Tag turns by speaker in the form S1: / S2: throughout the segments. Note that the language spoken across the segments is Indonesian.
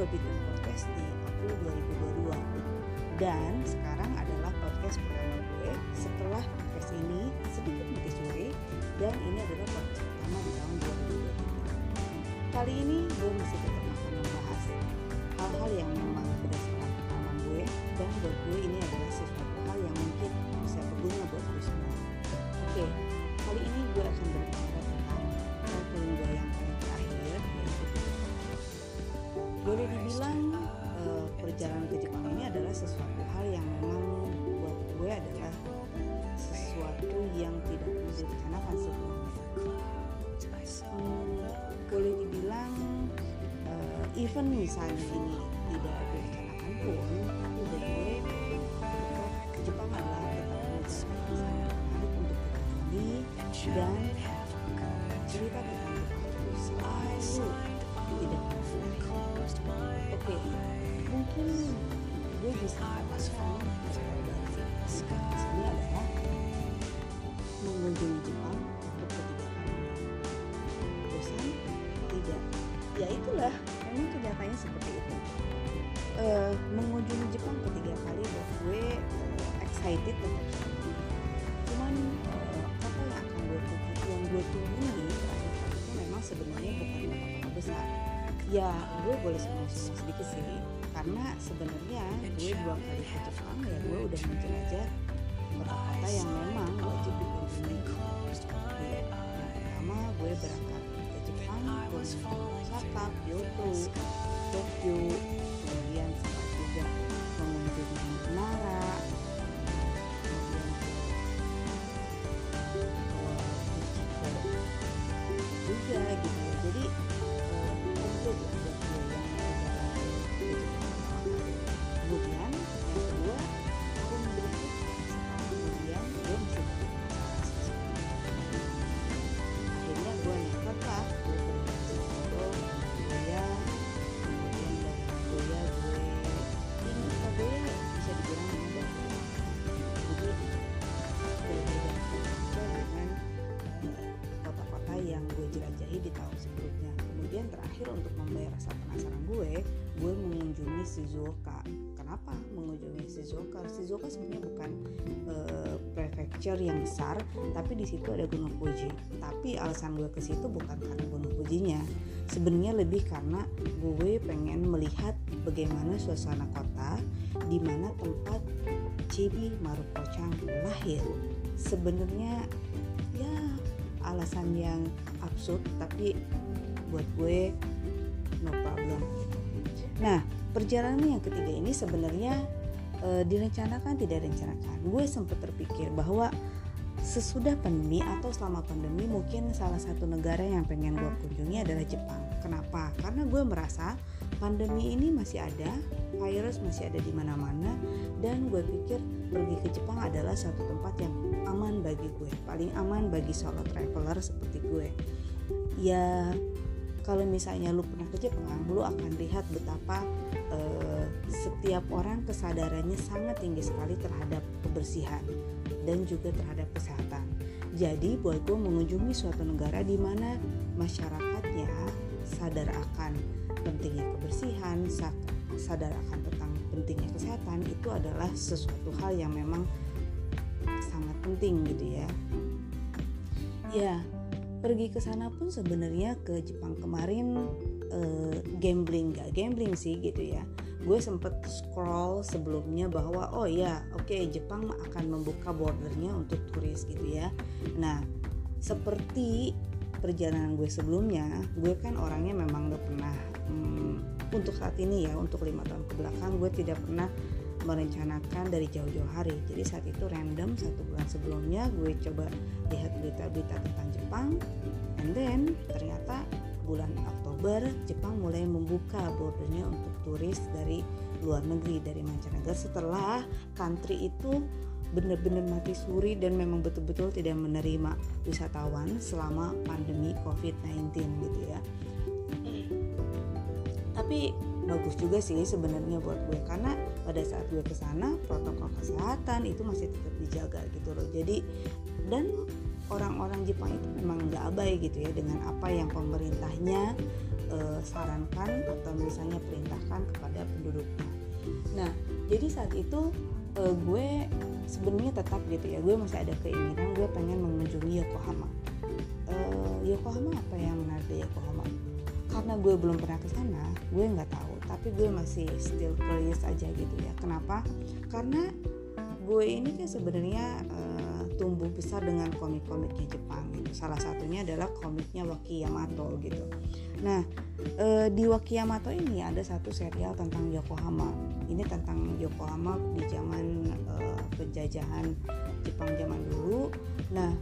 S1: gue bikin podcast di April 2022 dan sekarang adalah podcast pertama gue. Setelah podcast ini sedikit mati sore dan ini adalah podcast pertama di tahun 2023 kali ini gue masih tetap akan membahas hal-hal yang sebelumnya. Hmm, boleh dibilang eh, even misalnya ini tidak direncanakan pun tapi bagi gue tetap Jepang adalah untuk dan cerita tentang Jepang. Itu tidak oke mungkin gue bisa sini adalah mengunjungi Jepang untuk ketiga kalinya bosan? Tidak. Ya itulah memang kenyataannya seperti itu. Eh, mengunjungi Jepang ketiga kali buat gue eh, excited seperti itu cuman eh, apa yang akan gue tunggu yang gue tunggu kali itu memang sebenarnya bukan kota-kota besar. Ya gue boleh senang-senang sedikit sih karena sebenarnya gue dua kali ke Jepang ya gue udah menjelajah kota-kota yang memang wajib dikunjungi Oke, yang pertama gue berangkat ke Jepang mengunjungi Osaka, Kyoto, Tokyo Shizuoka Shizuoka sebenarnya bukan eh, prefecture yang besar tapi di situ ada Gunung Fuji. Tapi alasan gue ke situ bukan karena Gunung Fujinya. Sebenarnya lebih karena gue pengen melihat bagaimana suasana kota di mana tempat Chibi Maruko-chan lahir. Sebenarnya ya alasan yang absurd tapi buat gue no problem. Nah perjalanan yang ketiga ini sebenarnya e, direncanakan tidak direncanakan. Gue sempat terpikir bahwa sesudah pandemi atau selama pandemi mungkin salah satu negara yang pengen gue kunjungi adalah Jepang. Kenapa? Karena gue merasa pandemi ini masih ada virus masih ada di mana-mana dan gue pikir pergi ke Jepang adalah satu tempat yang aman bagi gue paling aman bagi solo traveler seperti gue. Ya kalau misalnya lu pernah ke Jepang lu akan lihat betapa eh, setiap orang kesadarannya sangat tinggi sekali terhadap kebersihan dan juga terhadap kesehatan. Jadi buat gue mengunjungi suatu negara di mana masyarakatnya sadar akan pentingnya kebersihan sa- sadar akan tentang pentingnya kesehatan itu adalah sesuatu hal yang memang sangat penting gitu ya. Ya pergi ke sana pun sebenarnya ke Jepang kemarin eh, gambling gak gambling sih gitu ya gue sempet scroll sebelumnya bahwa oh ya oke Jepang akan membuka bordernya untuk turis gitu ya. Nah seperti perjalanan gue sebelumnya gue kan orangnya memang gak pernah hmm, untuk saat ini ya untuk lima tahun ke belakang gue tidak pernah merencanakan dari jauh-jauh hari. Jadi saat itu random satu bulan sebelumnya gue coba lihat berita-berita tentang Jepang and then ternyata bulan Oktober Jepang mulai membuka bordernya untuk turis dari luar negeri dari mancanegara. Setelah country itu benar-benar mati suri dan memang betul-betul tidak menerima wisatawan selama pandemi COVID-19 gitu ya. Tapi bagus juga sih sebenarnya buat gue karena pada saat gue ke sana protokol kesehatan itu masih tetap dijaga gitu loh. Jadi dan orang-orang Jepang itu memang nggak abai gitu ya dengan apa yang pemerintahnya eh, sarankan atau misalnya perintahkan kepada penduduknya. Nah jadi saat itu uh, gue sebenarnya tetap gitu ya gue masih ada keinginan gue pengen mengunjungi Yokohama. Uh, Yokohama apa yang menarik di Yokohama? Karena gue belum pernah ke sana gue nggak tahu tapi gue masih still curious aja gitu ya. Kenapa? Karena gue ini kan sebenarnya uh, tumbuh besar dengan komik-komiknya Jepang salah satunya adalah komiknya Waki Yamato gitu nah uh, di Waki Yamato ini ada satu serial tentang Yokohama ini tentang Yokohama di zaman uh, penjajahan Jepang zaman dulu nah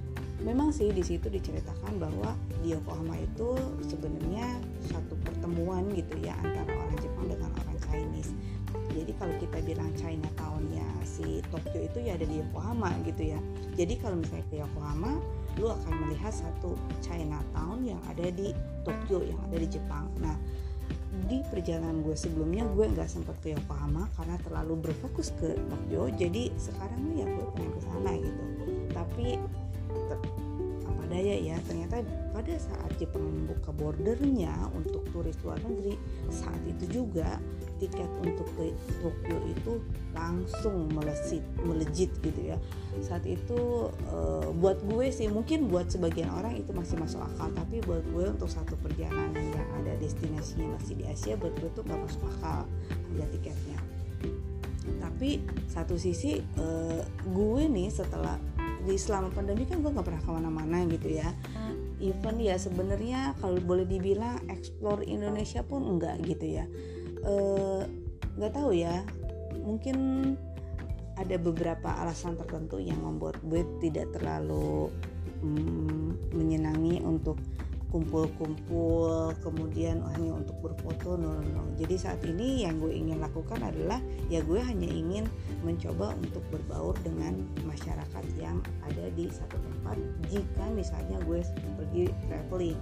S1: memang sih di situ diceritakan bahwa di Yokohama itu sebenarnya satu pertemuan gitu ya antara orang Jepang dengan orang Chinese. Jadi kalau kita bilang China tahunnya si Tokyo itu ya ada di Yokohama gitu ya. Jadi kalau misalnya ke Yokohama, lu akan melihat satu China Town yang ada di Tokyo yang ada di Jepang. Nah, di perjalanan gue sebelumnya gue nggak sempat ke Yokohama karena terlalu berfokus ke Tokyo jadi sekarang ya gue pengen ke sana gitu tapi apa daya ya ternyata pada saat Jepang membuka bordernya untuk turis luar negeri saat itu juga tiket untuk ke Tokyo itu langsung melesit melejit gitu ya. Saat itu e, buat gue sih mungkin buat sebagian orang itu masih masuk akal tapi buat gue untuk satu perjalanan yang ada destinasinya masih di Asia buat gue tuh gak masuk akal harga tiketnya. Tapi satu sisi e, gue nih setelah di selama pandemi kan gue nggak pernah ke mana-mana gitu ya. Even ya sebenarnya kalau boleh dibilang explore Indonesia pun enggak gitu ya nggak e, tahu ya mungkin ada beberapa alasan tertentu yang membuat gue tidak terlalu mm, menyenangi untuk kumpul-kumpul kemudian hanya untuk berfoto no, no, no. jadi saat ini yang gue ingin lakukan adalah ya gue hanya ingin mencoba untuk berbaur dengan masyarakat yang ada di satu tempat jika misalnya gue pergi traveling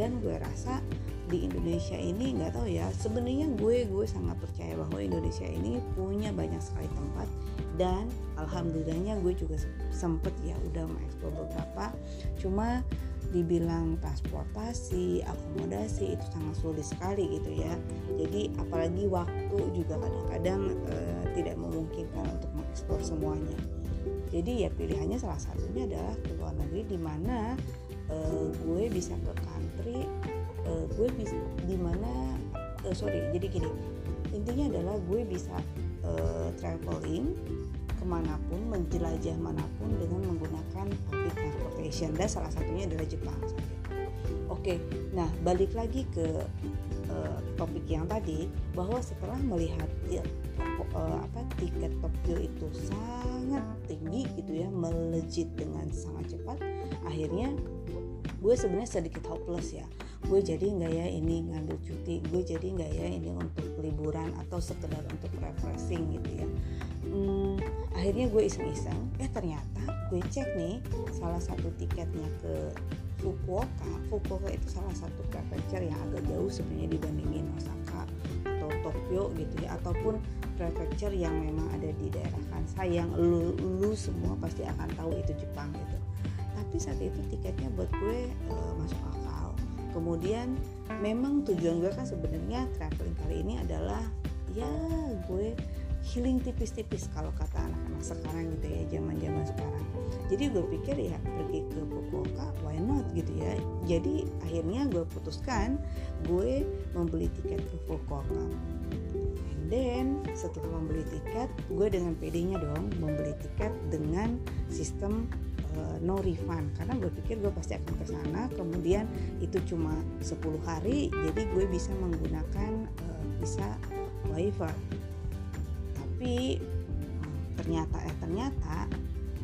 S1: dan gue rasa di Indonesia ini nggak tahu ya sebenarnya gue gue sangat percaya bahwa Indonesia ini punya banyak sekali tempat dan alhamdulillahnya gue juga sempet ya udah mengeksplor beberapa cuma dibilang transportasi, akomodasi itu sangat sulit sekali gitu ya. Jadi apalagi waktu juga kadang-kadang e, tidak memungkinkan untuk mengeksplor semuanya. Jadi ya pilihannya salah satunya adalah ke luar negeri di mana e, gue bisa ke country, e, gue bisa di mana e, sorry jadi gini. Intinya adalah gue bisa e, traveling ke mana pun menjelajah mana pun dengan menggunakan public transportation. Dan salah satunya adalah Jepang oke nah balik lagi ke uh, topik yang tadi bahwa setelah melihat ya, uh, apa tiket Tokyo itu sangat tinggi gitu ya melejit dengan sangat cepat akhirnya gue sebenarnya sedikit hopeless ya gue jadi nggak ya ini ngambil cuti gue jadi nggak ya ini untuk liburan atau sekedar untuk refreshing gitu ya. Hmm, akhirnya gue iseng-iseng eh ternyata gue cek nih salah satu tiketnya ke Fukuoka. Fukuoka itu salah satu prefecture yang agak jauh sebenarnya dibandingin Osaka atau Tokyo gitu ya ataupun prefecture yang memang ada di daerah Kansai yang lu, lu semua pasti akan tahu itu Jepang gitu. Tapi saat itu tiketnya buat gue uh, masuk akal kemudian memang tujuan gue kan sebenarnya traveling kali ini adalah ya gue healing tipis-tipis kalau kata anak-anak sekarang gitu ya zaman-zaman sekarang. Jadi gue pikir ya pergi ke Fukuoka why not gitu ya. Jadi akhirnya gue putuskan gue membeli tiket ke Fukuoka. And then setelah membeli tiket gue dengan PD-nya dong membeli tiket dengan sistem uh, no refund. Karena gue pikir gue pasti akan ke sana kemudian itu cuma 10 hari jadi gue bisa menggunakan uh, visa waiver. Tapi ternyata eh ternyata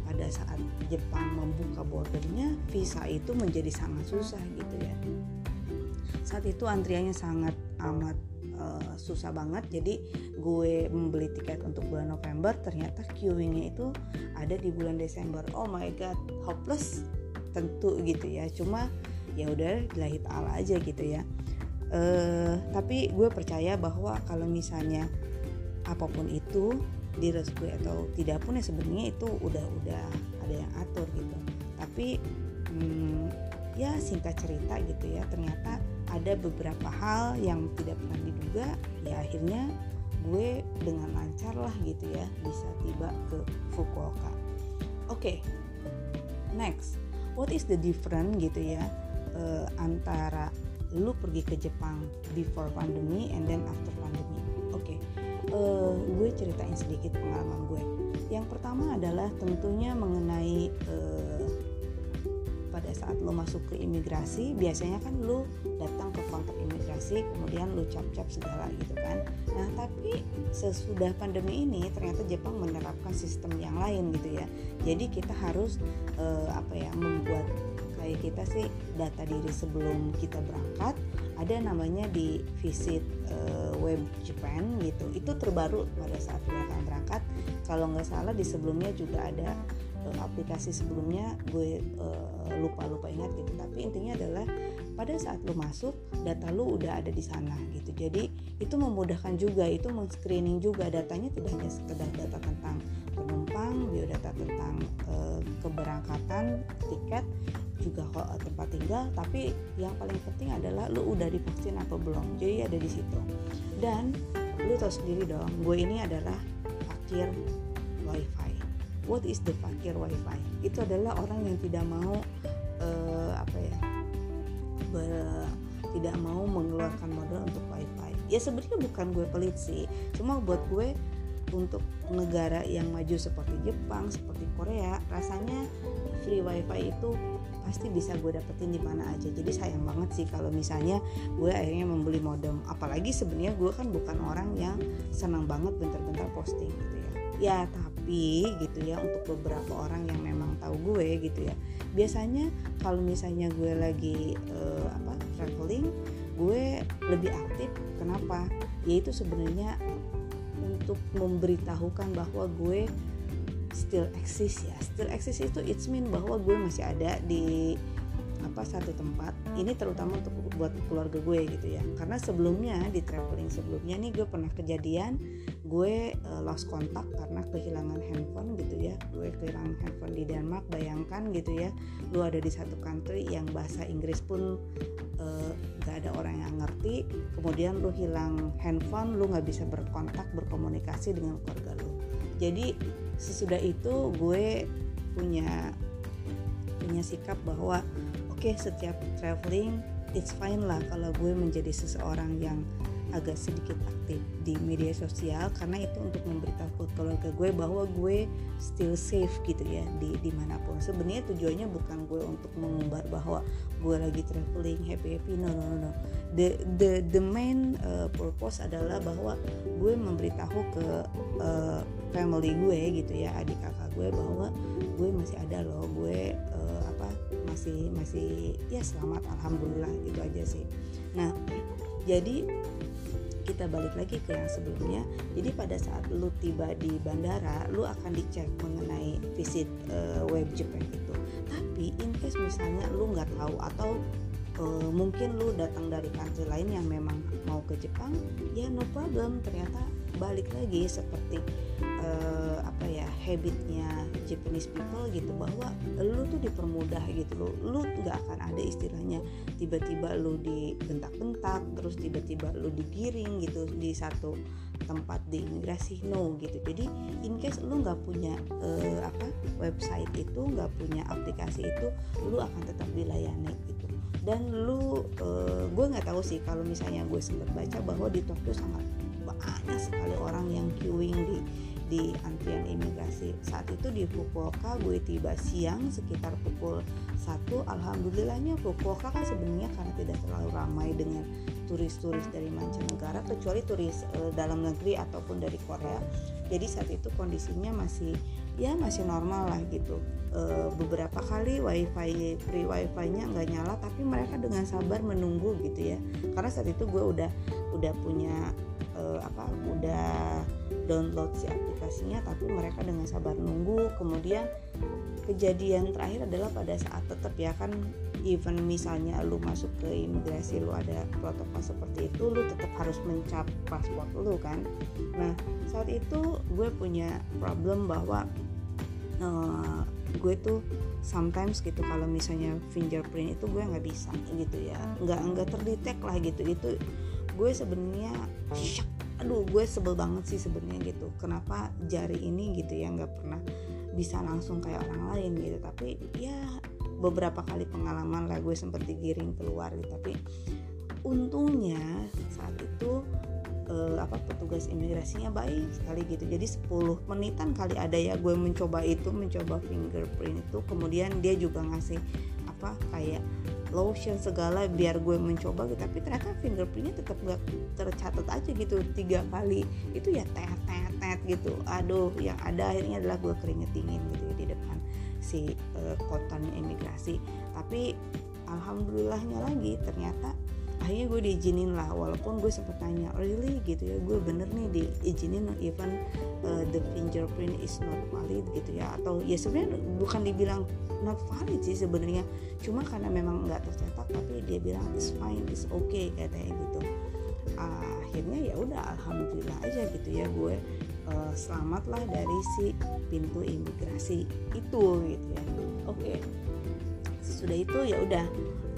S1: pada saat Jepang membuka bordernya visa itu menjadi sangat susah gitu ya. Saat itu antriannya sangat amat uh, susah banget jadi gue membeli tiket untuk bulan November ternyata queuingnya itu ada di bulan Desember. Oh my god hopeless tentu gitu ya. Cuma ya udah lahir ta'ala aja gitu ya. Uh, tapi gue percaya bahwa kalau misalnya apa pun itu direstui atau tidak pun ya sebenarnya itu udah udah ada yang atur gitu. Tapi hmm, ya singkat cerita gitu ya ternyata ada beberapa hal yang tidak pernah diduga ya akhirnya gue dengan lancar lah gitu ya bisa tiba ke Fukuoka. Oke okay, next. What is the difference gitu ya uh, antara lu pergi ke Jepang before pandemi and then after pandemi? Oke okay. uh, gue ceritain sedikit pengalaman gue. Yang pertama adalah tentunya mengenai uh, pada saat lo masuk ke imigrasi biasanya kan lo datang ke kontak imigrasi kemudian lo cap-cap segala gitu kan. Nah tapi sesudah pandemi ini ternyata Jepang menerapkan sistem yang lain gitu ya. Jadi kita harus uh, apa ya membuat kayak kita sih data diri sebelum kita berangkat ada namanya di visit uh, web Japan gitu. Itu terbaru pada saat kita berangkat. Kalau nggak salah di sebelumnya juga ada uh, aplikasi sebelumnya gue uh, lupa lupa ingat gitu. Tapi intinya adalah pada saat lu masuk data lu udah ada di sana gitu. Jadi itu memudahkan juga itu men-screening juga. Datanya tidak hanya sekedar data tentang penumpang biodata tentang uh, keberangkatan tiket juga kok tempat tinggal. Tapi yang paling penting adalah lu udah divaksin apa belum. Jadi ada di situ. Dan lu tahu sendiri dong gue ini adalah fakir wifi what is the fakir wifi? Itu adalah orang yang tidak mau uh, apa ya ber, tidak mau mengeluarkan modal untuk wifi. Ya sebenarnya bukan gue pelit sih. Cuma buat gue untuk negara yang maju seperti Jepang seperti Korea rasanya free wifi itu pasti bisa gue dapetin di mana aja. Jadi sayang banget sih kalau misalnya gue akhirnya membeli modem. Apalagi sebenarnya gue kan bukan orang yang senang banget bentar-bentar posting gitu ya ya tapi gitu ya untuk beberapa orang yang memang tahu gue gitu ya. Biasanya kalau misalnya gue lagi uh, apa traveling gue lebih aktif. Kenapa? Yaitu sebenarnya untuk memberitahukan bahwa gue still exist ya. Still exist itu it's mean bahwa gue masih ada di apa satu tempat ini terutama untuk buat keluarga gue gitu ya. Karena sebelumnya di traveling sebelumnya nih gue pernah kejadian gue uh, lost kontak karena kehilangan handphone gitu ya. Gue kehilangan handphone di Denmark bayangkan gitu ya. Lu ada di satu country yang bahasa Inggris pun uh, gak ada orang yang ngerti kemudian lu hilang handphone lu nggak bisa berkontak berkomunikasi dengan keluarga lu. Jadi sesudah itu gue punya punya sikap bahwa okay, setiap traveling it's fine lah kalau gue menjadi seseorang yang agak sedikit aktif di media sosial karena itu untuk memberitahu keluarga gue bahwa gue still safe gitu ya di di mana pun. Sebenarnya tujuannya bukan gue untuk mengumbar bahwa gue lagi traveling happy happy no no no. The the the main uh, purpose adalah bahwa gue memberitahu ke uh, family gue gitu ya adik kakak gue bahwa gue masih ada loh gue uh, masih masih ya selamat alhamdulillah gitu aja sih. Nah jadi kita balik lagi ke yang sebelumnya. Jadi pada saat lu tiba di bandara lu akan dicek mengenai visit uh, web Japan itu. Tapi in case misalnya lu nggak tahu atau uh, mungkin lu datang dari country lain yang memang mau ke Jepang ya no problem ternyata balik lagi seperti uh, apa ya habitnya Japanese people gitu bahwa lu tuh dipermudah gitu lo lu nggak akan ada istilahnya tiba-tiba lu dibentak-bentak terus tiba-tiba lu digiring gitu di satu tempat di imigrasi no gitu. Jadi in case lu nggak punya uh, apa website itu nggak punya aplikasi itu lu akan tetap dilayani gitu. Dan lu uh, gue nggak tahu sih kalau misalnya gue sempat baca bahwa di Tokyo sangat banyak sekali orang yang di antrian imigrasi. Saat itu di Fukuoka gue tiba siang sekitar pukul 1 alhamdulillahnya Fukuoka kan sebenarnya karena tidak terlalu ramai dengan turis-turis dari mancanegara kecuali turis e, dalam negeri ataupun dari Korea. Jadi saat itu kondisinya masih ya masih normal lah gitu. E, beberapa kali wifi free wifi nya nggak nyala tapi mereka dengan sabar menunggu gitu ya. Karena saat itu gue udah udah punya uh, apa udah download si aplikasinya tapi mereka dengan sabar nunggu. Kemudian kejadian terakhir adalah pada saat tetap ya kan even misalnya lu masuk ke imigrasi lu ada protokol seperti itu lu tetap harus mencap paspor lu kan. Nah saat itu gue punya problem bahwa uh, gue tuh sometimes gitu kalau misalnya fingerprint itu gue nggak bisa gitu ya. Nggak nggak terdetek lah gitu. Itu gue sebenarnya aduh gue sebel banget sih sebenarnya gitu. Kenapa jari ini gitu ya nggak pernah bisa langsung kayak orang lain gitu. Tapi ya beberapa kali pengalaman lah gue sempat digiring keluar gitu. Tapi untungnya saat itu uh, apa petugas imigrasinya baik sekali gitu. Jadi 10 menitan kali ada ya gue mencoba itu mencoba fingerprint itu. Kemudian dia juga ngasih apa kayak lotion segala biar gue mencoba gitu. Tapi ternyata fingerprintnya tetap gak tercatat aja gitu tiga kali. Itu ya tet tet tet gitu. Aduh yang ada akhirnya adalah gue keringet dingin gitu ya di depan si uh, koton imigrasi. Tapi alhamdulillahnya lagi ternyata akhirnya gue diizinin lah walaupun gue sempet tanya really? Gitu ya gue bener nih diizinin even uh, the fingerprint is not valid gitu ya. Atau ya sebenarnya bukan dibilang not valid sih sebenarnya cuma karena memang nggak tercetak tapi dia bilang it's fine it's okay katanya gitu. Uh, akhirnya ya udah alhamdulillah aja gitu ya gue uh, selamat lah dari si pintu imigrasi itu gitu ya. Oke okay. sudah itu ya udah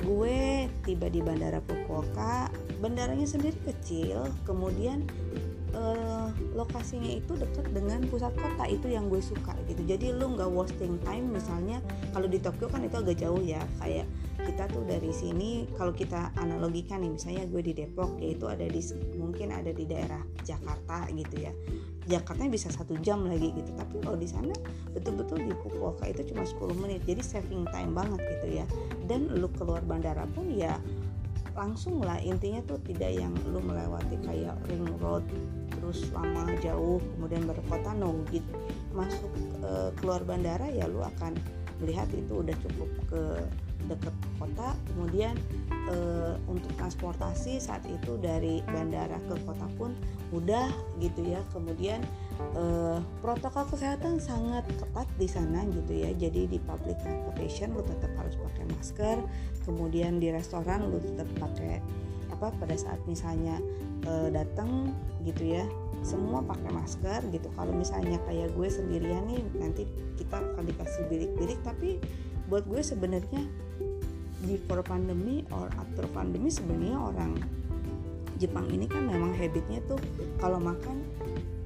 S1: gue tiba di bandara Fukuoka bandaranya sendiri kecil kemudian uh, lokasinya itu dekat dengan pusat kota itu yang gue suka gitu. Jadi lu nggak wasting time misalnya kalau di Tokyo kan itu agak jauh ya kayak kita tuh dari sini kalau kita analogikan nih misalnya gue di Depok yaitu ada di mungkin ada di daerah Jakarta gitu ya. Jakarta bisa satu jam lagi gitu. Tapi kalau di sana betul-betul di Fukuoka itu cuma 10 menit jadi saving time banget gitu ya. Dan lu keluar bandara pun ya langsung lah intinya tuh tidak yang lu melewati kayak ring road terus lama jauh kemudian berkota no gitu masuk e, keluar bandara ya lu akan melihat itu udah cukup ke dekat kota kemudian e, untuk transportasi saat itu dari bandara ke kota pun mudah gitu ya kemudian e, protokol kesehatan sangat ketat di sana gitu ya jadi di public transportation lu tetap harus pakai masker kemudian di restoran lu tetap pakai apa pada saat misalnya e, datang gitu ya semua pakai masker gitu. Kalau misalnya kayak gue sendirian nih nanti kita akan dikasih bilik-bilik. Tapi buat gue sebenarnya before pandemi or after pandemi sebenarnya orang Jepang ini kan memang habitnya tuh kalau makan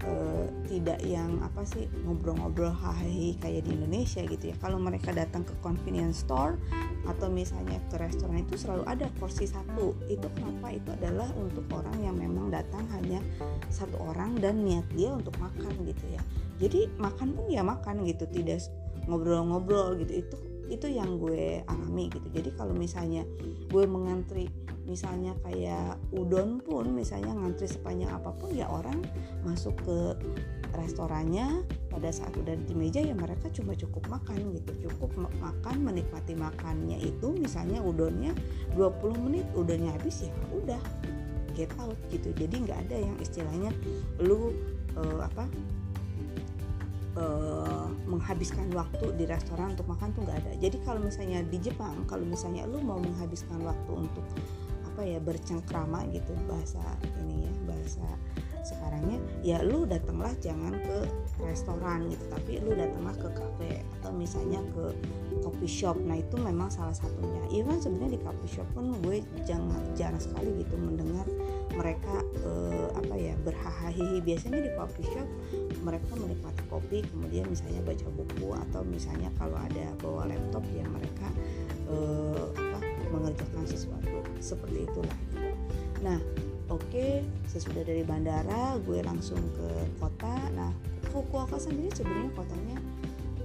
S1: uh, tidak yang apa sih ngobrol-ngobrol hahi kayak di Indonesia gitu ya. Kalau mereka datang ke convenience store atau misalnya ke restoran itu selalu ada porsi satu. Itu kenapa? Itu adalah untuk orang yang memang datang hanya satu orang dan niat dia untuk makan gitu ya. Jadi makan pun ya makan gitu tidak ngobrol-ngobrol gitu. Itu itu yang gue alami gitu. Jadi kalau misalnya gue mengantri misalnya kayak udon pun misalnya ngantri sepanjang apa pun ya orang masuk ke restorannya pada saat udah di meja ya mereka cuma cukup makan gitu. Cukup makan menikmati makannya itu misalnya udonnya 20 menit udonnya habis ya udah get out gitu. Jadi nggak ada yang istilahnya lu uh, apa uh, menghabiskan waktu di restoran untuk makan tuh nggak ada. Jadi kalau misalnya di Jepang kalau misalnya lu mau menghabiskan waktu untuk apa ya bercengkrama gitu bahasa ini ya bahasa sekarangnya ya lu datanglah jangan ke restoran gitu tapi lu datanglah ke kafe atau misalnya ke coffee shop. Nah itu memang salah satunya. Even sebenarnya di coffee shop pun gue jangan jarang sekali gitu mendengar mereka eh, apa ya berhahaha. Biasanya di coffee shop mereka menikmati kopi kemudian misalnya baca buku atau misalnya kalau ada bawa laptop ya mereka eh, apa mengerjakan sesuatu. Seperti itulah. Nah oke okay, sesudah dari bandara gue langsung ke kota. Nah Fukuoka sendiri sebenarnya kotanya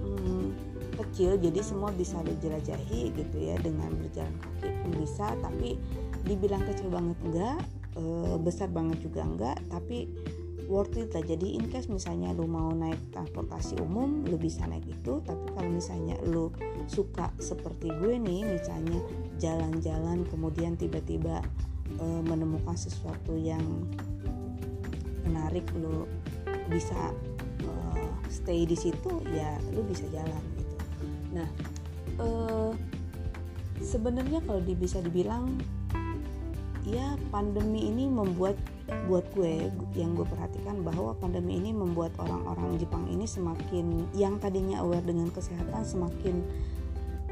S1: hmm, kecil jadi semua bisa dijelajahi gitu ya dengan berjalan kaki bisa. Tapi dibilang kecil banget enggak besar banget juga enggak tapi worth it lah. Jadi in case misalnya lu mau naik transportasi umum lu bisa naik itu. Tapi kalau misalnya lu suka seperti gue nih misalnya jalan-jalan kemudian tiba-tiba e, menemukan sesuatu yang menarik lu bisa e, stay di situ ya lu bisa jalan gitu. Nah e, sebenarnya kalau bisa dibilang ya pandemi ini membuat buat gue yang gue perhatikan bahwa pandemi ini membuat orang-orang Jepang ini semakin yang tadinya aware dengan kesehatan semakin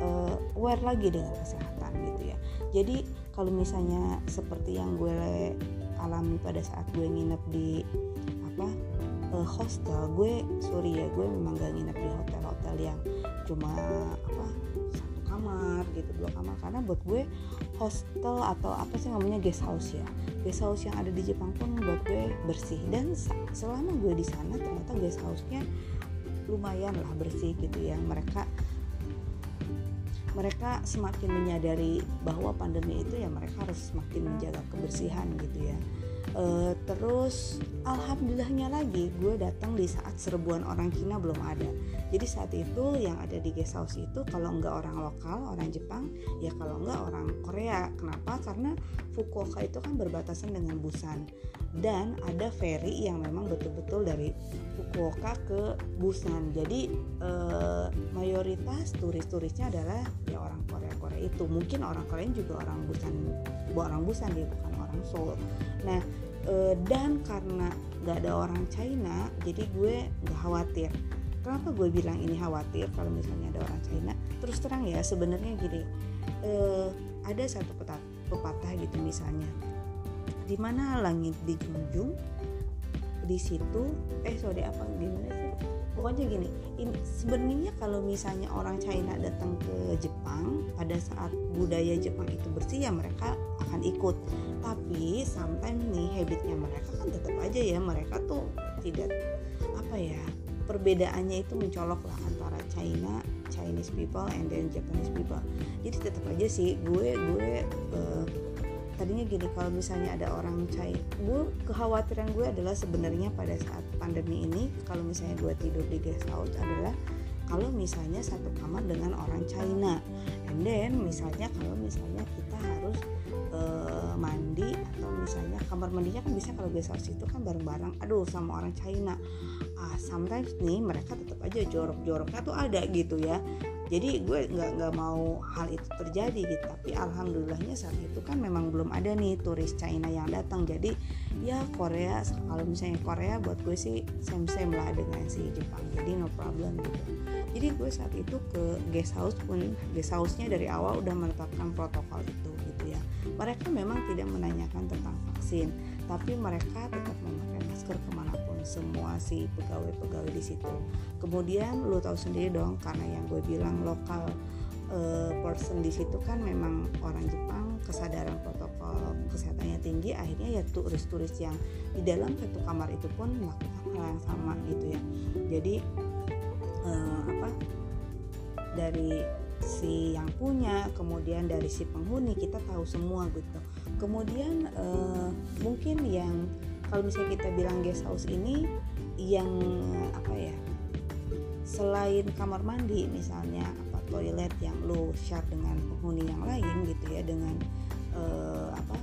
S1: uh, aware lagi dengan kesehatan gitu ya. Jadi kalau misalnya seperti yang gue alami pada saat gue nginep di apa uh, hostel gue sorry ya gue memang gak nginep di hotel-hotel yang cuma apa satu kamar gitu dua kamar. Karena buat gue hostel atau apa sih namanya guest house ya? Guest house yang ada di Jepang pun buat gue bersih. Dan selama gue di sana ternyata guest house-nya lumayan lah bersih gitu ya. Mereka mereka semakin menyadari bahwa pandemi itu ya mereka harus semakin menjaga kebersihan gitu ya uh, terus alhamdulillahnya lagi gue datang di saat serbuan orang Cina belum ada. Jadi saat itu yang ada di guest house itu kalau enggak orang lokal orang Jepang ya kalau enggak orang Korea. Kenapa? Karena Fukuoka itu kan berbatasan dengan Busan. Dan ada ferry yang memang betul-betul dari Fukuoka ke Busan. Jadi uh, mayoritas turis-turisnya adalah ya orang Korea. Korea itu. Mungkin orang Korea juga orang Busan. Orang Busan dia bukan orang Seoul. Nah e, dan karena gak ada orang China jadi gue gak khawatir. Kenapa gue bilang ini khawatir kalau misalnya ada orang China? Terus terang ya sebenarnya gini e, ada satu pepatah, gitu misalnya. Di mana langit dijunjung di situ eh sorry apa gimana sih? Pokoknya gini sebenarnya kalau misalnya orang China datang ke Jepang pada saat budaya Jepang itu bersih ya mereka akan ikut tapi sometimes nih habitnya mereka kan tetap aja ya mereka tuh tidak apa ya perbedaannya itu mencolok lah antara China Chinese people and then Japanese people. Jadi tetap aja sih gue gue uh, tadinya gini kalau misalnya ada orang cair gue kekhawatiran gue adalah sebenarnya pada saat pandemi ini kalau misalnya gue tidur di guest house adalah kalau misalnya satu kamar dengan orang China and then misalnya kalau misalnya kita harus uh, mandi atau misalnya kamar mandinya kan bisa kalau guest house itu kan bareng-bareng aduh sama orang China. Ah sometimes nih mereka tetap aja jorok-joroknya tuh ada gitu ya. Jadi gue nggak nggak mau hal itu terjadi gitu. Tapi alhamdulillahnya saat itu kan memang belum ada nih turis China yang datang. Jadi ya Korea kalau misalnya Korea buat gue sih same same lah dengan si Jepang. Jadi no problem gitu jadi gue saat itu ke guest house pun guest house-nya dari awal udah menetapkan protokol itu gitu ya. Mereka memang tidak menanyakan tentang vaksin tapi mereka tetap memakai masker ke mana pun semua si pegawai-pegawai di situ. Kemudian lu tahu sendiri dong karena yang gue bilang lokal uh, person di situ kan memang orang Jepang kesadaran protokol kesehatannya tinggi akhirnya ya turis-turis yang di dalam satu kamar itu pun melakukan hal yang sama gitu ya. Jadi uh, apa dari si yang punya kemudian dari si penghuni kita tahu semua gitu. Kemudian uh, mungkin yang kalau misalnya kita bilang guest house ini yang apa ya selain kamar mandi misalnya apa toilet yang lo share dengan penghuni yang lain gitu ya dengan uh, apa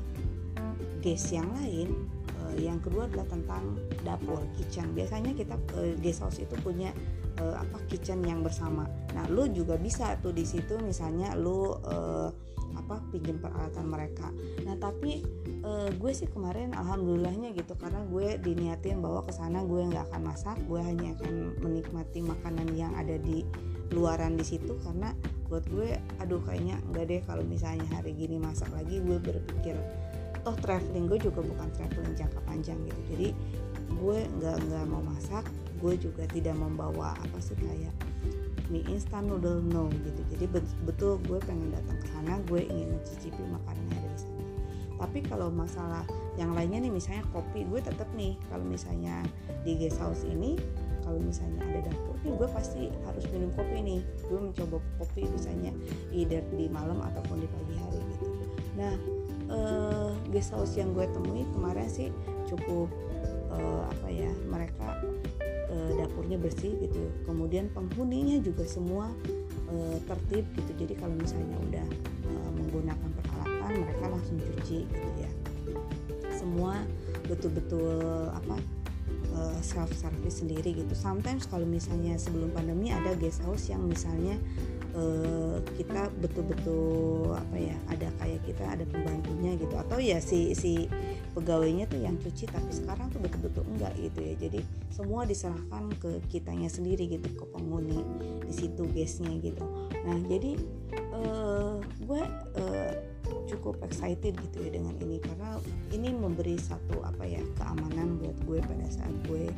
S1: guest yang lain uh, yang kedua adalah tentang dapur kitchen. Biasanya kita uh, guest house itu punya uh, apa kitchen yang bersama. Nah lo juga bisa tuh di situ misalnya lo uh, apa pinjam peralatan mereka. Nah tapi e, gue sih kemarin alhamdulillahnya gitu karena gue diniatin bahwa ke sana gue nggak akan masak gue hanya akan menikmati makanan yang ada di luaran di situ karena buat gue aduh kayaknya nggak deh kalau misalnya hari gini masak lagi gue berpikir toh traveling gue juga bukan traveling jangka panjang gitu. Jadi gue nggak nggak mau masak gue juga tidak membawa apa sih kayak mie instan noodle no gitu. Jadi betul gue pengen datang ke sana gue ingin mencicipi makanannya dari sana. Tapi kalau masalah yang lainnya nih misalnya kopi gue tetap nih kalau misalnya di guest house ini kalau misalnya ada dapur nih gue pasti harus minum kopi nih. Gue mencoba kopi misalnya either di malam ataupun di pagi hari gitu. Nah uh, guest house yang gue temui kemarin sih cukup uh, apa ya mereka e, dapurnya bersih gitu. Kemudian penghuninya juga semua e, tertib gitu. Jadi kalau misalnya udah e, menggunakan peralatan mereka langsung cuci gitu ya. Semua betul-betul apa self service sendiri gitu. Sometimes kalau misalnya sebelum pandemi ada guest house yang misalnya uh, kita betul-betul apa ya ada kayak kita ada pembantunya gitu. Atau ya si si pegawainya tuh yang cuci tapi sekarang tuh betul-betul enggak gitu ya. Jadi semua diserahkan ke kitanya sendiri gitu ke penghuni di situ gasnya gitu. Nah jadi uh, gue uh, cukup excited gitu ya dengan ini. Karena ini memberi satu apa ya keamanan buat gue pada saat gue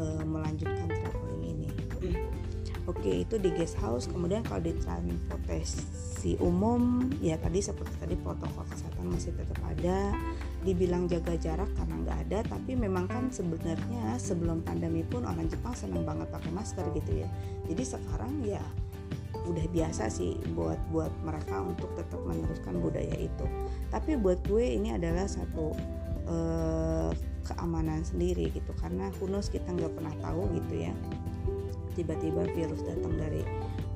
S1: uh, melanjutkan traveling ini. Oke itu di guest house. Kemudian kalau di transportasi umum ya tadi seperti tadi protokol kesehatan masih tetap ada dibilang jaga jarak karena nggak ada tapi memang kan sebenarnya sebelum pandemi pun orang Jepang senang banget pakai masker gitu ya. Jadi sekarang ya udah biasa sih buat buat mereka untuk tetap meneruskan budaya itu. Tapi buat gue ini adalah satu uh, keamanan sendiri gitu karena kunus kita nggak pernah tahu gitu ya. Tiba-tiba virus datang dari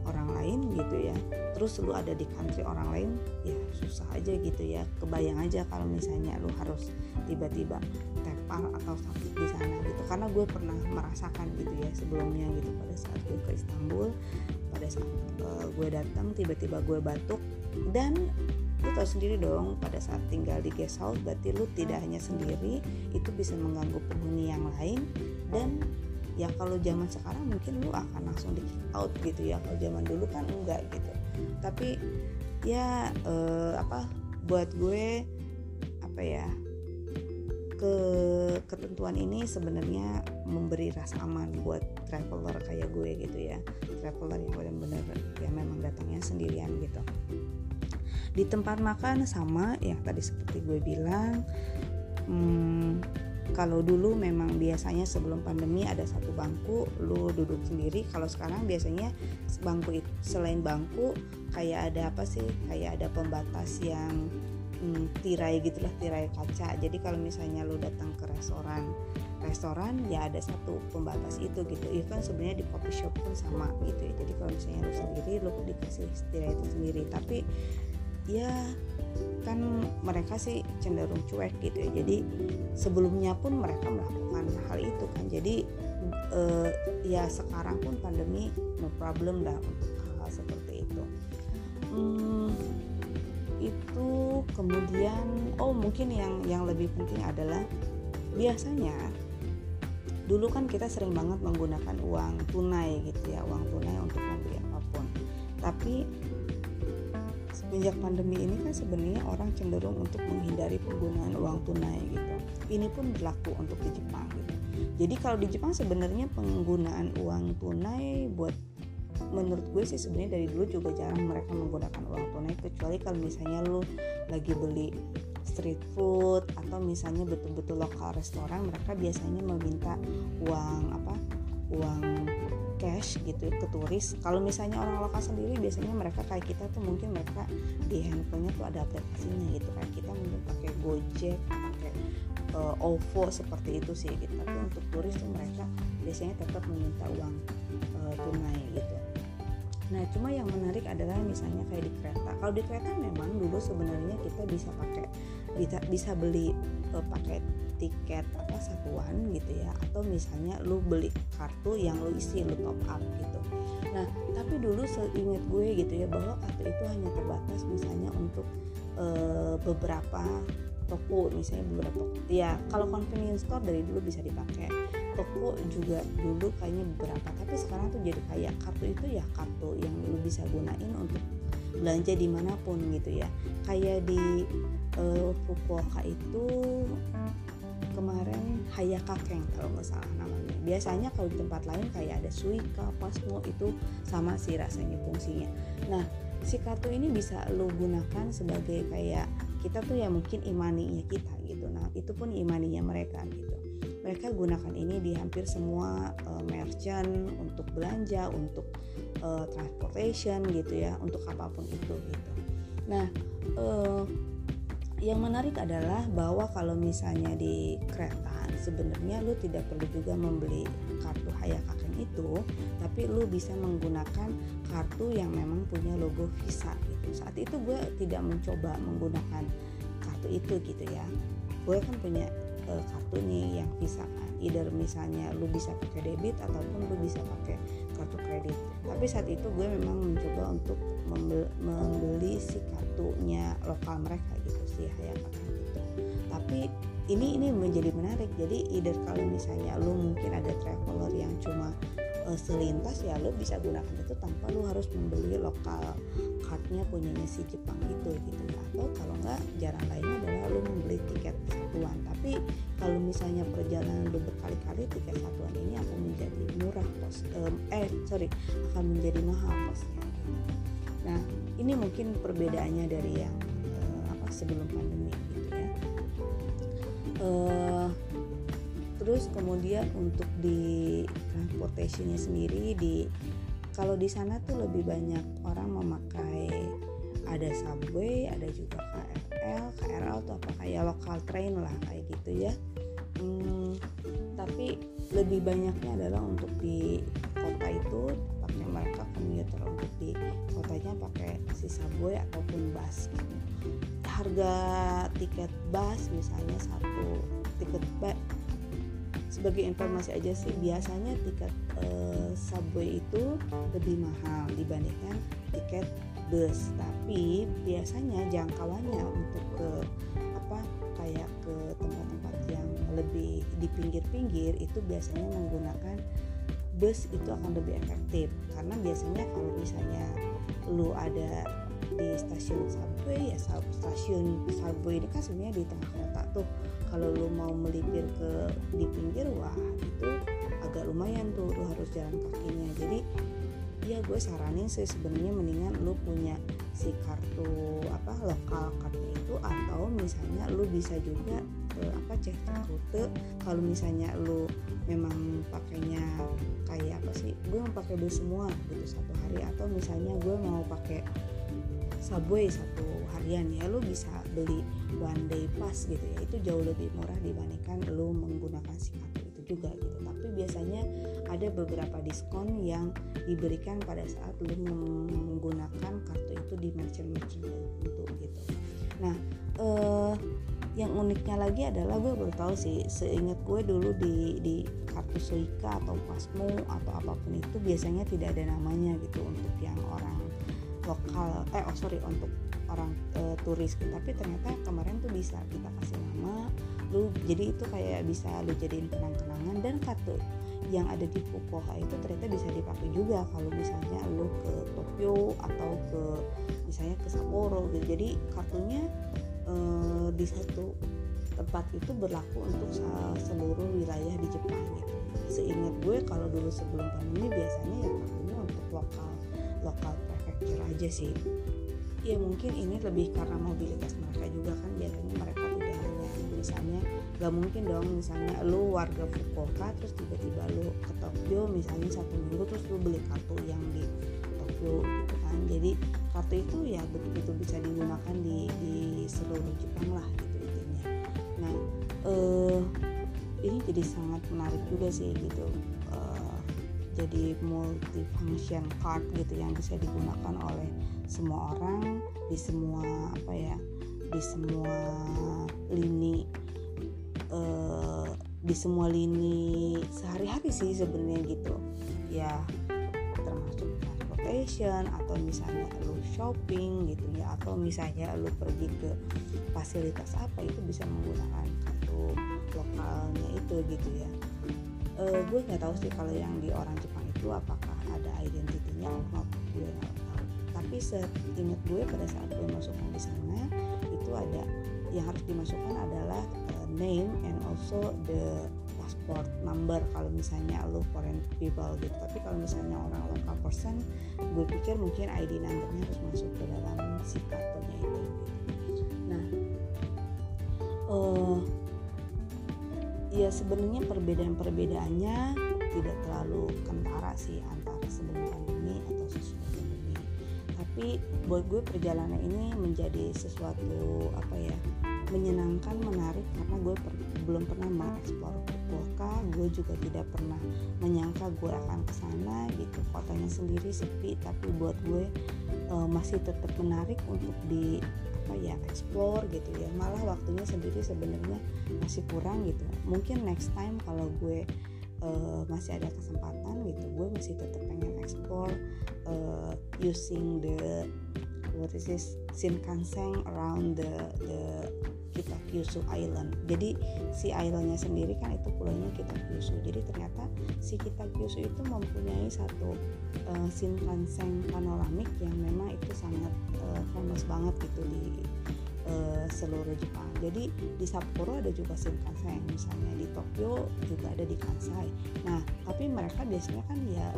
S1: orang lain gitu ya. Terus lu ada di country orang lain ya susah aja gitu ya. Kebayang aja kalau misalnya lu harus tiba-tiba tepal atau sakit di sana gitu. Karena gue pernah merasakan gitu ya sebelumnya gitu. Pada saat gue ke Istanbul pada saat uh, gue datang tiba-tiba gue batuk. Dan lu tahu sendiri dong pada saat tinggal di guest house berarti lu tidak hanya sendiri itu bisa mengganggu penghuni yang lain. Dan ya kalau zaman sekarang mungkin lu akan langsung di kick out gitu ya. Kalau zaman dulu kan enggak gitu. Tapi ya eh, apa buat gue apa ya ke ketentuan ini sebenarnya memberi rasa aman buat traveler kayak gue gitu ya. Traveler yang benar-benar ya memang datangnya sendirian gitu. Di tempat makan sama yang tadi seperti gue bilang hmm, kalau dulu memang biasanya sebelum pandemi ada satu bangku lu duduk sendiri. Kalau sekarang biasanya bangku itu selain bangku kayak ada apa sih? Kayak ada pembatas yang hmm, tirai gitulah tirai kaca. Jadi kalau misalnya lu datang ke restoran restoran ya ada satu pembatas itu gitu. Kan sebenarnya di coffee shop pun sama gitu ya. Jadi kalau misalnya lu sendiri lu dikasih tirai itu sendiri. Tapi ya kan mereka sih cenderung cuek gitu ya. Jadi sebelumnya pun mereka melakukan hal itu kan. Jadi uh, ya sekarang pun pandemi no problem dah untuk hal, -hal seperti itu. Hmm, itu kemudian oh mungkin yang yang lebih penting adalah biasanya dulu kan kita sering banget menggunakan uang tunai gitu ya uang tunai untuk membeli apa pun. Tapi Sejak pandemi ini kan sebenarnya orang cenderung untuk menghindari penggunaan uang tunai gitu. Ini pun berlaku untuk di Jepang gitu. Jadi kalau di Jepang sebenarnya penggunaan uang tunai buat menurut gue sih sebenarnya dari dulu juga jarang mereka menggunakan uang tunai kecuali kalau misalnya lu lagi beli street food atau misalnya betul-betul lokal restoran mereka biasanya meminta uang apa uang cash gitu ke turis. Kalau misalnya orang lokal sendiri biasanya mereka kayak kita tuh mungkin mereka di handphonenya tuh ada aplikasinya gitu. Kayak kita mungkin pakai Gojek pakai uh, OVO seperti itu sih gitu. Tapi untuk turis tuh mereka biasanya tetap meminta uang uh, tunai gitu. Nah, cuma yang menarik adalah misalnya kayak di kereta. Kalau di kereta memang dulu sebenarnya kita bisa pakai bisa bisa beli uh, pakai tiket apa satuan gitu ya. Atau misalnya lu beli kartu yang lu isi lu top up gitu. Nah tapi dulu seingat gue gitu ya bahwa kartu itu hanya terbatas misalnya untuk e, beberapa toko misalnya beberapa ya kalau convenience store dari dulu bisa dipakai. Toko juga dulu kayaknya beberapa tapi sekarang tuh jadi kayak kartu itu ya kartu yang lu bisa gunain untuk belanja di mana pun gitu ya. Kayak di uh, Fukuoka itu kemarin Hayakakeng kalau nggak salah namanya. Biasanya kalau di tempat lain kayak ada Suika, Pasmo itu sama sih rasanya fungsinya. Nah si kartu ini bisa lo gunakan sebagai kayak kita tuh ya mungkin imaninya kita gitu. Nah itu pun imaninya mereka gitu. Mereka gunakan ini di hampir semua uh, merchant untuk belanja untuk uh, transportation gitu ya untuk apa pun itu gitu. Nah uh, yang menarik adalah bahwa kalau misalnya di kereta sebenarnya lu tidak perlu juga membeli kartu Hayakaken itu tapi lu bisa menggunakan kartu yang memang punya logo Visa gitu. Saat itu gue tidak mencoba menggunakan kartu itu gitu ya. Gue kan punya uh, kartu nih yang Visa kan. Either misalnya lu bisa pakai debit ataupun lu bisa pakai kartu kredit. Tapi saat itu gue memang mencoba untuk membeli si kartunya lokal mereka gitu sih kayak gitu. Tapi ini ini menjadi menarik. Jadi either kalau misalnya lu mungkin ada traveler yang cuma uh, selintas ya lo bisa gunakan itu tanpa lo harus membeli lokal cardnya punyanya si Jepang itu gitu. Ya atau kalau nggak jalan lainnya adalah lo membeli tiket satuan. Tapi kalau misalnya perjalanan lo berkali-kali tiket satuan ini akan menjadi murah pos um, eh sorry akan menjadi mahal posnya nah ini mungkin perbedaannya dari yang sebelum pandemi gitu ya. Uh, terus kemudian untuk di transportationnya sendiri di kalau di sana tuh lebih banyak orang memakai ada subway ada juga KRL KRL tuh apa? Kayak lokal train lah kayak gitu ya. Hmm, tapi lebih banyaknya adalah untuk di kota itu pakai mereka komuter untuk di kotanya pakai si subway ataupun bus gitu. Harga tiket bus misalnya satu tiket bus sebagai informasi aja sih biasanya tiket uh, subway itu lebih mahal dibandingkan tiket bus. Tapi biasanya jangkauannya untuk ke apa kayak ke tempat-tempat yang lebih di pinggir-pinggir itu biasanya menggunakan bus itu akan lebih efektif. Karena biasanya kalau misalnya lu ada di stasiun subway ya stasiun subway ini kan sebenarnya di tengah kota tuh. Kalau lu mau melipir ke di pinggir wah itu agak lumayan tuh lu harus jalan kakinya. Jadi ya gue saranin sih sebenarnya mendingan lu punya si kartu apa lokal kartu itu atau misalnya lu bisa juga ke apa cek rute. Kalau misalnya lu memang pakainya kayak apa sih gue mau pakai bus semua gitu satu hari. Atau misalnya gue mau pakai subway satu harian ya lu bisa beli one day pass gitu ya. Itu jauh lebih murah dibandingkan lu menggunakan kartu itu juga gitu. Tapi biasanya ada beberapa diskon yang diberikan pada saat lu menggunakan kartu itu di merchant-merchant tertentu gitu. Nah eh, yang uniknya lagi adalah gue baru tahu sih seingat gue dulu di di kartu Suica atau Pasmo atau apa pun itu biasanya tidak ada namanya gitu untuk yang orang lokal eh oh sorry untuk orang e, turis. Tapi ternyata kemarin tuh bisa kita kasih nama lu jadi itu kayak bisa lu jadiin kenang-kenangan. Dan kartu yang ada di Fukuoka itu ternyata bisa dipakai juga kalau misalnya lu ke Tokyo atau ke misalnya ke Sapporo gitu. Jadi kartunya e, di satu tempat itu berlaku untuk seluruh wilayah di Jepang gitu. Seingat gue kalau dulu sebelum pandemi biasanya ya kartunya untuk lokal lokal kecil aja sih. Ya mungkin ini lebih karena mobilitas mereka juga kan biasanya mereka tidak hanya misalnya gak mungkin dong misalnya lu warga Fukuoka terus tiba-tiba lu ke Tokyo misalnya satu minggu terus lu beli kartu yang di Tokyo gitu kan. Jadi kartu itu ya betul-betul bisa digunakan di, di seluruh Jepang lah gitu intinya. Nah eh, ini jadi sangat menarik juga sih gitu jadi multifunction card gitu yang bisa digunakan oleh semua orang di semua apa ya di semua lini uh, di semua lini sehari-hari sih sebenarnya gitu. Ya termasuk transportation atau misalnya lu shopping gitu ya atau misalnya lu pergi ke fasilitas apa itu bisa menggunakan kartu lokalnya itu gitu ya uh, gue nggak tahu sih kalau yang di orang Jepang itu apakah ada identitinya not gue nggak tahu. Tapi seingat gue pada saat gue masukkan di sana itu ada yang harus dimasukkan adalah uh, name and also the passport number. Kalau misalnya lo foreign people gitu. Tapi kalau misalnya orang local person gue pikir mungkin ID numbernya harus masuk ke dalam si kartunya itu gitu. nah uh, ya sebenarnya perbedaan-perbedaannya tidak terlalu kentara sih antara sebelum pandemi atau sesudah pandemi tapi buat gue perjalanan ini menjadi sesuatu apa ya menyenangkan menarik karena gue per, belum pernah mengeksplor Fukuoka gue juga tidak pernah menyangka gue akan ke sana gitu. Kotanya sendiri sepi tapi buat gue e, masih tetap menarik untuk di apa ya explore gitu ya. Malah waktunya sendiri sebenarnya masih kurang gitu mungkin next time kalau gue uh, masih ada kesempatan gitu gue masih tetap pengen explore uh, using the what is this Shinkansen around the the kita Kyushu Island. Jadi si islandnya sendiri kan itu pulaunya kita Kyushu. Jadi ternyata si kita Kyushu itu mempunyai satu uh, Shinkansen panoramik yang memang itu sangat uh, famous banget gitu di uh, seluruh Jepang. Jadi di Sapporo ada juga Shinkansen, misalnya di Tokyo juga ada di Kansai. Nah, tapi mereka biasanya kan ya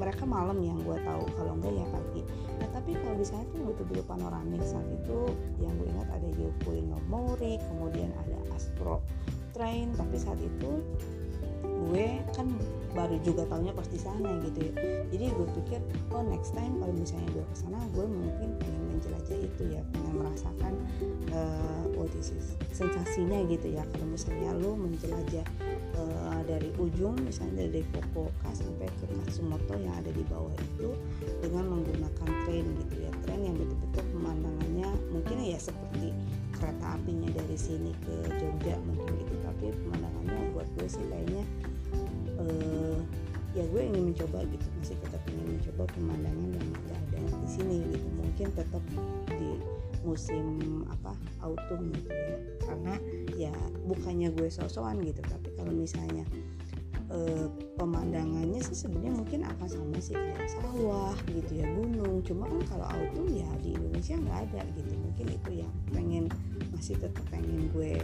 S1: mereka malam yang gue tahu, kalau enggak ya pagi. Nah, tapi kalau di sana tuh betul-betul panoramik saat itu yang gue ingat ada Yokoi no kemudian ada Astro Train, tapi saat itu gue kan baru juga tahunya pas di sana gitu ya. Jadi gue pikir oh next time kalau misalnya gue ke sana gue mungkin pengen menjelajah itu ya pengen merasakan uh, what is it, sensasinya gitu ya. Kalau misalnya lo menjelajah uh, dari ujung misalnya dari Fukuoka sampai ke Katsumoto yang ada di bawah itu dengan menggunakan train gitu ya. Train yang betul-betul pemandangannya mungkin ya seperti kereta apinya dari sini ke Jogja mungkin gitu. Tapi pemandangannya buat gue sih kayaknya uh, ya gue ingin mencoba gitu masih tetap ingin mencoba pemandangan yang nggak ada di sini gitu mungkin tetap di musim apa autumn gitu ya karena ya bukannya gue sosokan gitu tapi kalau misalnya uh, pemandangannya sih sebenarnya mungkin akan sama sih kayak sawah gitu ya gunung cuma kan kalau autumn ya di Indonesia nggak ada gitu mungkin itu yang pengen masih tetap pengen gue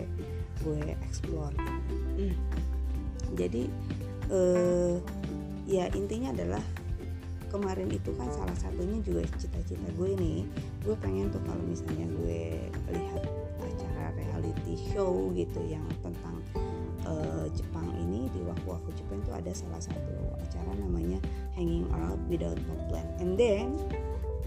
S1: gue explore gitu. Hmm. jadi uh, ya intinya adalah kemarin itu kan salah satunya juga cita-cita gue nih. Gue pengen tuh kalau misalnya gue lihat acara reality show gitu yang tentang uh, Jepang ini di waktu aku Jepang itu ada salah satu acara namanya Hanging Around Without No Plan. And then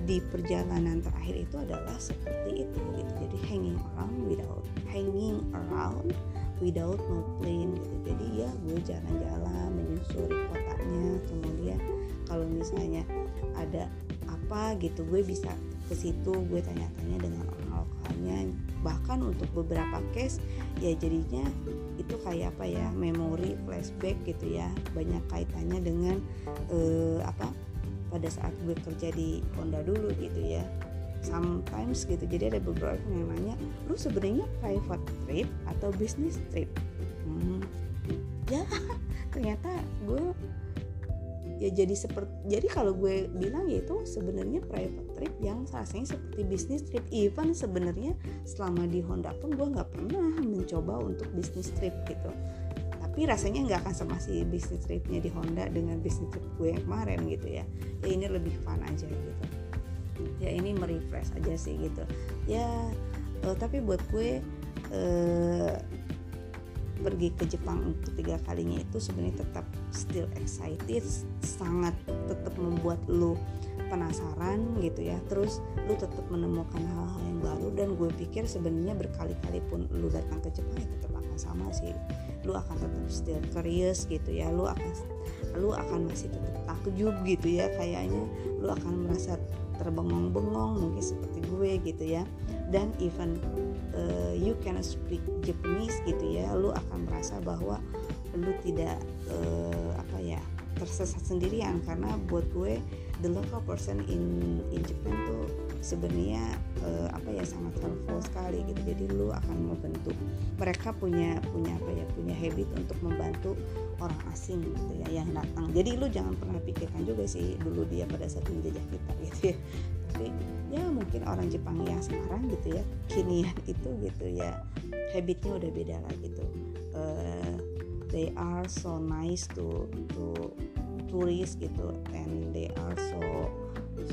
S1: di perjalanan terakhir itu adalah seperti itu gitu. Jadi hanging around without hanging around without no plane gitu. Jadi ya gue jalan-jalan menyusuri kotanya kemudian kalau misalnya ada apa gitu gue bisa ke situ gue tanya-tanya dengan orang lokalnya. Bahkan untuk beberapa case ya jadinya itu kayak apa ya memori flashback gitu ya. Banyak kaitannya dengan uh, apa pada saat gue kerja di Honda dulu gitu ya sometimes gitu. Jadi ada beberapa yang nanya lu sebenarnya private trip atau business trip? Hmm, ya ternyata gue ya jadi seperti jadi kalau gue bilang ya itu sebenarnya private trip yang rasanya seperti business trip. Even sebenarnya selama di Honda pun gue nggak pernah mencoba untuk business trip gitu. Tapi rasanya nggak akan sama si business tripnya di Honda dengan business trip gue yang kemarin gitu ya. Ya ini lebih fun aja gitu ya ini merefresh aja sih gitu. Ya uh, tapi buat gue uh, pergi ke Jepang untuk tiga kalinya itu sebenarnya tetap still excited sangat tetap membuat lu penasaran gitu ya. Terus lu tetap menemukan hal-hal yang baru dan gue pikir sebenarnya berkali-kali pun lu datang ke Jepang ya tetap akan sama sih. Lu akan tetap still curious gitu ya. Lu akan lu akan masih tetap takjub gitu ya kayaknya. Lu akan merasa terbengong-bengong mungkin seperti gue gitu ya. Dan even uh, you can speak Japanese gitu ya lu akan merasa bahwa lu tidak uh, apa ya tersesat sendirian. Karena buat gue the local person in in Japan tuh sebenarnya uh, apa ya sangat helpful sekali gitu. Jadi lu akan membentuk mereka punya punya apa ya punya habit untuk membantu orang asing gitu ya yang datang. Jadi lu jangan pernah pikirkan juga sih dulu dia pada saat menjajah kita gitu ya. Tapi ya mungkin orang Jepang yang sekarang gitu ya kinian itu gitu ya habitnya udah beda lah gitu. Uh, they are so nice to to tourist gitu and they are so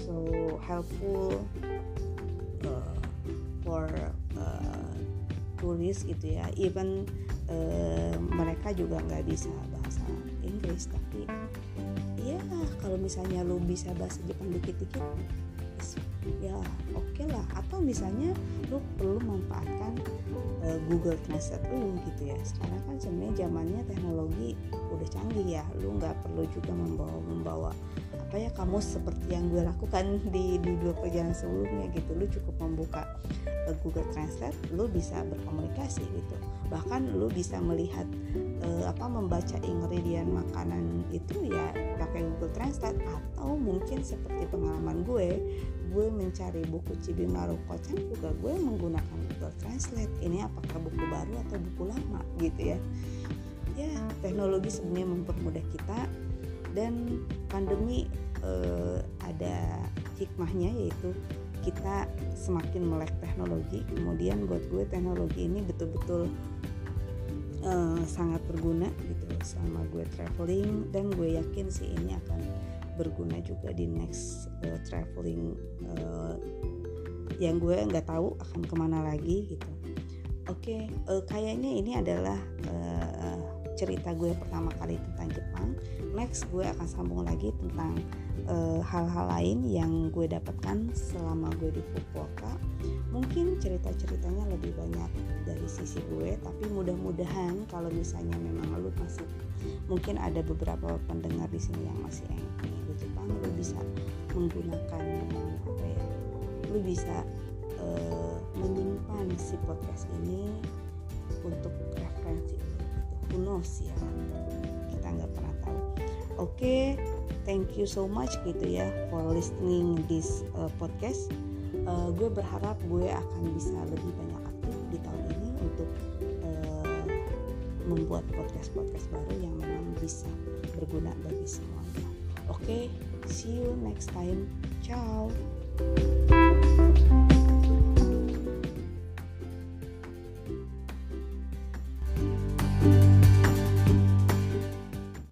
S1: so helpful uh, for uh, gitu ya. Even uh, mereka juga nggak bisa bahasa Inggris tapi ya kalau misalnya lu bisa bahasa Jepang dikit-dikit ya oke okay lah. Atau misalnya lu perlu manfaatkan uh, Google Translate lu gitu ya. Sekarang kan sebenarnya zamannya teknologi udah canggih ya. Lu nggak perlu juga membawa membawa apa ya kamu seperti yang gue lakukan di di dua perjalanan sebelumnya gitu. Lu cukup membuka uh, Google Translate lu bisa berkomunikasi gitu. Bahkan lu bisa melihat uh, apa membaca ingredient makanan itu ya pakai Google Translate atau mungkin seperti pengalaman gue gue mencari buku Cibimaru Kocang juga gue menggunakan Google Translate. Ini apakah buku baru atau buku lama gitu ya. Ya teknologi sebenarnya mempermudah kita dan pandemi eh, ada hikmahnya yaitu kita semakin melek teknologi. Kemudian buat gue teknologi ini betul-betul eh, sangat berguna gitu selama gue traveling. Dan gue yakin sih ini akan berguna juga di next uh, traveling uh, yang gue nggak tahu akan ke mana lagi gitu. Oke okay, uh, kayaknya ini adalah uh, cerita gue pertama kali next gue akan sambung lagi tentang hal-hal uh, lain yang gue dapatkan selama gue di Fukuoka. Mungkin cerita-ceritanya lebih banyak dari sisi gue tapi mudah-mudahan kalau misalnya memang lu masih mungkin ada beberapa pendengar di sini yang masih ingin ke Jepang lu bisa menggunakan apa ya lu bisa uh, menyimpan si podcast ini untuk referensi who knows ya oke okay, thank you so much gitu ya for listening this uh, podcast. Uh, gue berharap gue akan bisa lebih banyak aktif di tahun ini untuk uh, membuat podcast podcast baru yang memang bisa berguna bagi semuanya. Oke okay, see you next time. Ciao